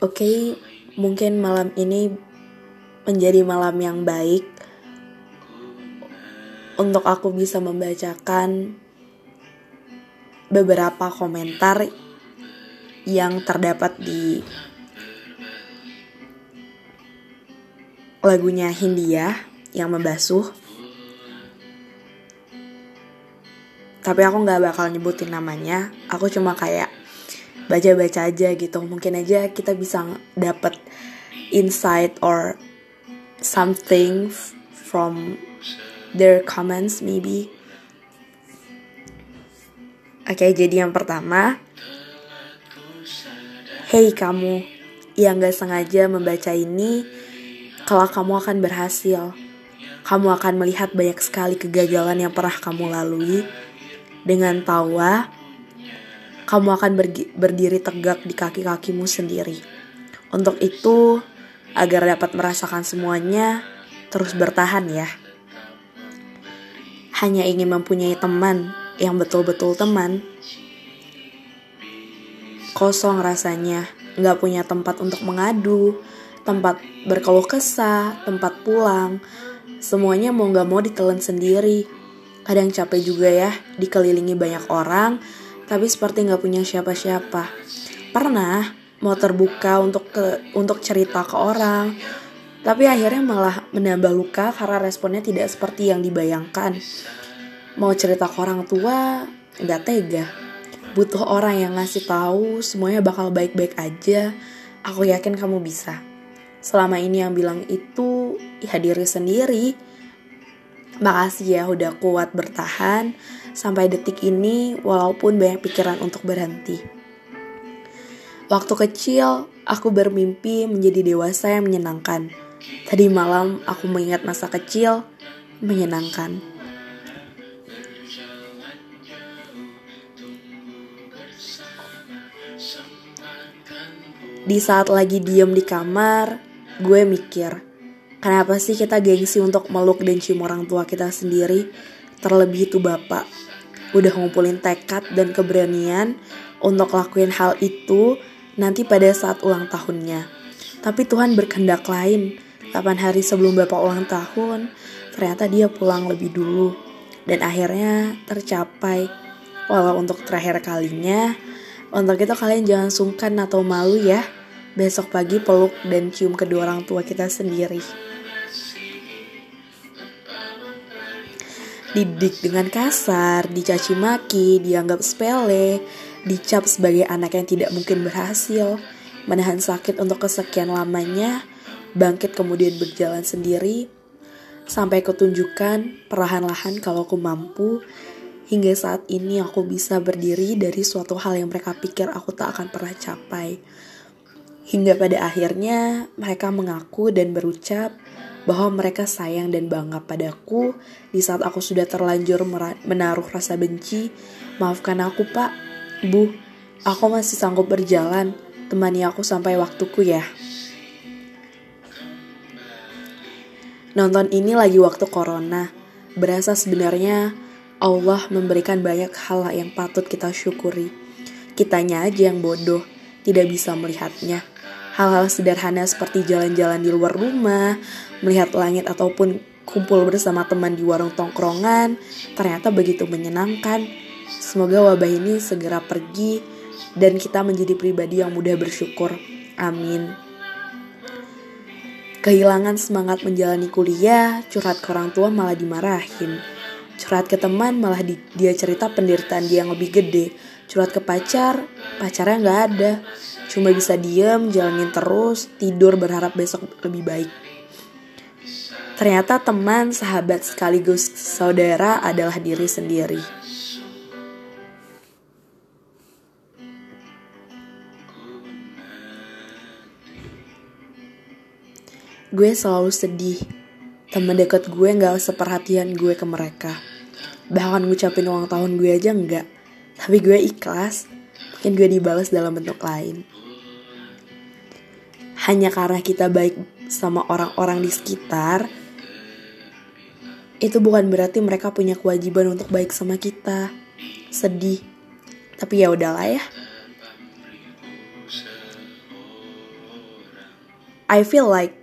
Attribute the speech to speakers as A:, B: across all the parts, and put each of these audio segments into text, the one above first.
A: Oke, okay, mungkin malam ini menjadi malam yang baik untuk aku bisa membacakan beberapa komentar yang terdapat di lagunya Hindia yang membasuh. Tapi aku nggak bakal nyebutin namanya. Aku cuma kayak baca-baca aja gitu. Mungkin aja kita bisa dapat insight or something from their comments maybe. Oke okay, jadi yang pertama. Hey kamu yang gak sengaja membaca ini kalau kamu akan berhasil. Kamu akan melihat banyak sekali kegagalan yang pernah kamu lalui. Dengan tawa kamu akan berdiri tegak di kaki-kakimu sendiri. Untuk itu, agar dapat merasakan semuanya, terus bertahan ya. Hanya ingin mempunyai teman yang betul-betul teman. Kosong rasanya, nggak punya tempat untuk mengadu, tempat berkeluh kesah, tempat pulang. Semuanya mau nggak mau ditelan sendiri. Kadang capek juga ya, dikelilingi banyak orang, tapi seperti nggak punya siapa-siapa. Pernah mau terbuka untuk ke untuk cerita ke orang, tapi akhirnya malah menambah luka karena responnya tidak seperti yang dibayangkan. Mau cerita ke orang tua, nggak tega. Butuh orang yang ngasih tahu semuanya bakal baik-baik aja. Aku yakin kamu bisa. Selama ini yang bilang itu ya diri sendiri. Makasih ya udah kuat bertahan sampai detik ini walaupun banyak pikiran untuk berhenti. Waktu kecil, aku bermimpi menjadi dewasa yang menyenangkan. Tadi malam aku mengingat masa kecil menyenangkan. Di saat lagi diem di kamar, gue mikir, kenapa sih kita gengsi untuk meluk dan cium orang tua kita sendiri, terlebih itu bapak udah ngumpulin tekad dan keberanian untuk lakuin hal itu nanti pada saat ulang tahunnya. Tapi Tuhan berkehendak lain. 8 hari sebelum Bapak ulang tahun, ternyata dia pulang lebih dulu. Dan akhirnya tercapai. Walau untuk terakhir kalinya, untuk itu kalian jangan sungkan atau malu ya. Besok pagi peluk dan cium kedua orang tua kita sendiri. Didik dengan kasar, dicaci maki, dianggap sepele, dicap sebagai anak yang tidak mungkin berhasil, menahan sakit untuk kesekian lamanya, bangkit kemudian berjalan sendiri, sampai ketunjukan perlahan-lahan kalau aku mampu, hingga saat ini aku bisa berdiri dari suatu hal yang mereka pikir aku tak akan pernah capai. Hingga pada akhirnya mereka mengaku dan berucap, bahwa mereka sayang dan bangga padaku di saat aku sudah terlanjur menaruh rasa benci. Maafkan aku, Pak. Bu, aku masih sanggup berjalan. Temani aku sampai waktuku ya. Nonton ini lagi waktu corona. Berasa sebenarnya Allah memberikan banyak hal yang patut kita syukuri. Kitanya aja yang bodoh, tidak bisa melihatnya. Hal-hal sederhana seperti jalan-jalan di luar rumah, melihat langit ataupun kumpul bersama teman di warung tongkrongan ternyata begitu menyenangkan. Semoga wabah ini segera pergi dan kita menjadi pribadi yang mudah bersyukur. Amin. Kehilangan semangat menjalani kuliah, curhat ke orang tua malah dimarahin. Curhat ke teman malah di, dia cerita penderitaan dia yang lebih gede. Curhat ke pacar, pacarnya nggak ada. Cuma bisa diem, jalanin terus, tidur berharap besok lebih baik. Ternyata teman, sahabat sekaligus saudara adalah diri sendiri. Gue selalu sedih. Temen deket gue gak seperhatian gue ke mereka. Bahkan ngucapin ulang tahun gue aja enggak. Tapi gue ikhlas. Mungkin gue dibalas dalam bentuk lain. Hanya karena kita baik sama orang-orang di sekitar, itu bukan berarti mereka punya kewajiban untuk baik sama kita. Sedih. Tapi ya udahlah ya. I feel like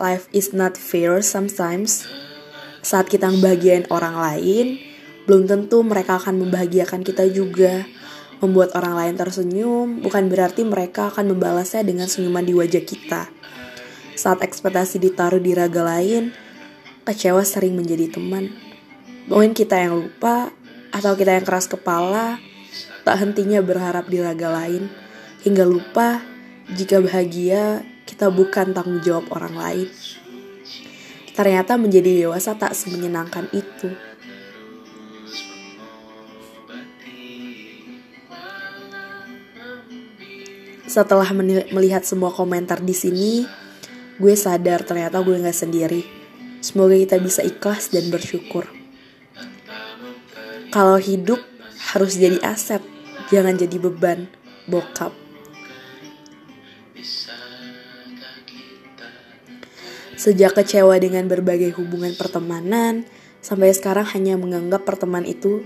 A: life is not fair sometimes. Saat kita membahagiain orang lain, belum tentu mereka akan membahagiakan kita juga. Membuat orang lain tersenyum bukan berarti mereka akan membalasnya dengan senyuman di wajah kita. Saat ekspektasi ditaruh di raga lain, kecewa sering menjadi teman. Mungkin kita yang lupa atau kita yang keras kepala, tak hentinya berharap di raga lain, hingga lupa jika bahagia kita bukan tanggung jawab orang lain. Ternyata menjadi dewasa tak semenyenangkan itu. setelah melihat semua komentar di sini, gue sadar ternyata gue gak sendiri. Semoga kita bisa ikhlas dan bersyukur. Kalau hidup harus jadi aset, jangan jadi beban, bokap. Sejak kecewa dengan berbagai hubungan pertemanan, sampai sekarang hanya menganggap pertemanan itu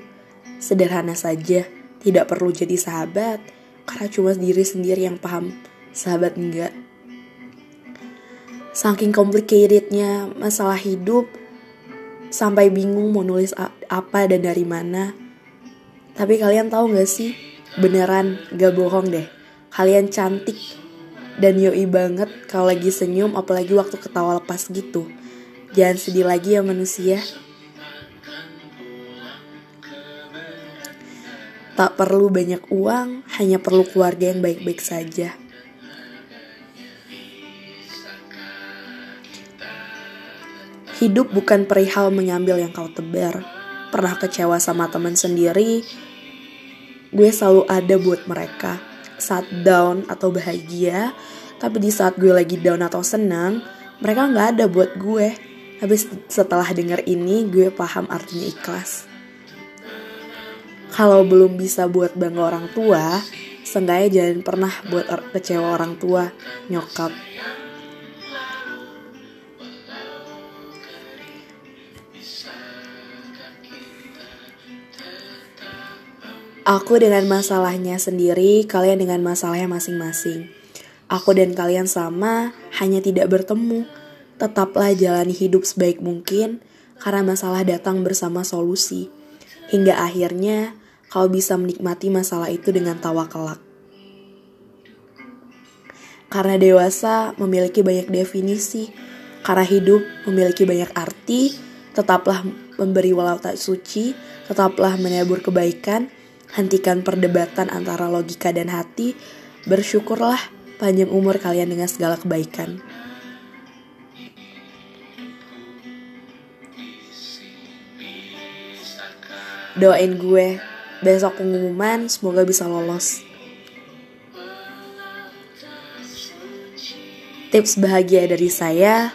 A: sederhana saja, tidak perlu jadi sahabat, karena cuma diri sendiri yang paham sahabat enggak saking complicatednya masalah hidup sampai bingung mau nulis apa dan dari mana. Tapi kalian tahu gak sih? Beneran gak bohong deh. Kalian cantik dan yoi banget kalau lagi senyum apalagi waktu ketawa lepas gitu. Jangan sedih lagi ya manusia. Tak perlu banyak uang, hanya perlu keluarga yang baik-baik saja. Hidup bukan perihal mengambil yang kau tebar. Pernah kecewa sama teman sendiri, gue selalu ada buat mereka. Saat down atau bahagia, tapi di saat gue lagi down atau senang, mereka nggak ada buat gue. Tapi setelah denger ini, gue paham artinya ikhlas kalau belum bisa buat bangga orang tua, seenggaknya jangan pernah buat kecewa orang tua, nyokap. Aku dengan masalahnya sendiri, kalian dengan masalahnya masing-masing. Aku dan kalian sama, hanya tidak bertemu. Tetaplah jalani hidup sebaik mungkin, karena masalah datang bersama solusi. Hingga akhirnya, kau bisa menikmati masalah itu dengan tawa kelak. Karena dewasa memiliki banyak definisi, karena hidup memiliki banyak arti, tetaplah memberi walau tak suci, tetaplah menabur kebaikan, hentikan perdebatan antara logika dan hati, bersyukurlah panjang umur kalian dengan segala kebaikan. Doain gue besok pengumuman semoga bisa lolos. Tips bahagia dari saya,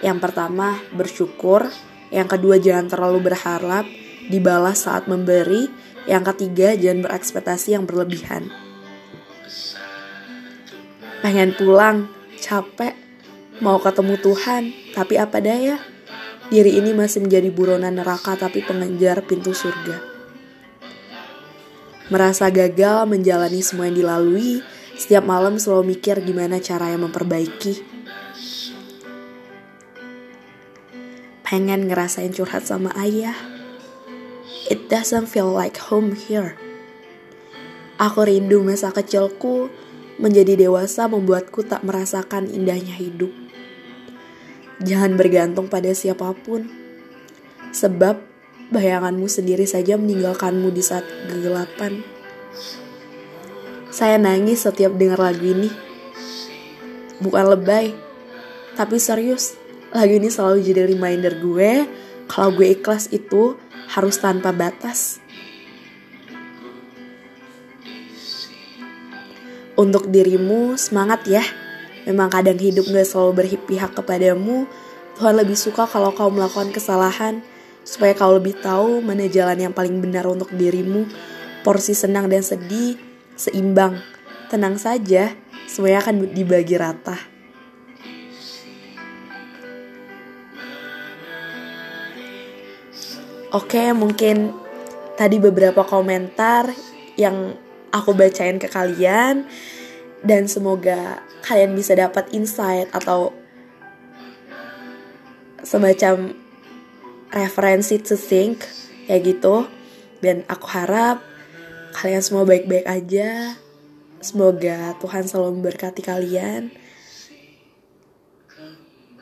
A: yang pertama bersyukur, yang kedua jangan terlalu berharap, dibalas saat memberi, yang ketiga jangan berekspektasi yang berlebihan. Pengen pulang, capek, mau ketemu Tuhan, tapi apa daya? Diri ini masih menjadi buronan neraka tapi pengejar pintu surga merasa gagal menjalani semua yang dilalui, setiap malam selalu mikir gimana cara yang memperbaiki. Pengen ngerasain curhat sama ayah. It doesn't feel like home here. Aku rindu masa kecilku, menjadi dewasa membuatku tak merasakan indahnya hidup. Jangan bergantung pada siapa pun, sebab bayanganmu sendiri saja meninggalkanmu di saat kegelapan. Saya nangis setiap dengar lagu ini. Bukan lebay, tapi serius. Lagu ini selalu jadi reminder gue kalau gue ikhlas itu harus tanpa batas. Untuk dirimu, semangat ya. Memang kadang hidup gak selalu berpihak kepadamu. Tuhan lebih suka kalau kau melakukan kesalahan supaya kau lebih tahu mana jalan yang paling benar untuk dirimu. Porsi senang dan sedih seimbang. Tenang saja, semuanya akan dibagi rata. Oke, mungkin tadi beberapa komentar yang aku bacain ke kalian. dan semoga kalian bisa dapat insight atau semacam referensi to think ya gitu. Dan aku harap kalian semua baik-baik aja. Semoga Tuhan selalu memberkati kalian.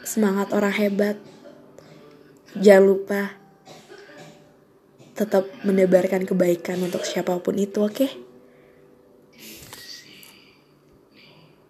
A: Semangat orang hebat. Jangan lupa tetap menebarkan kebaikan untuk siapa pun itu oke okay?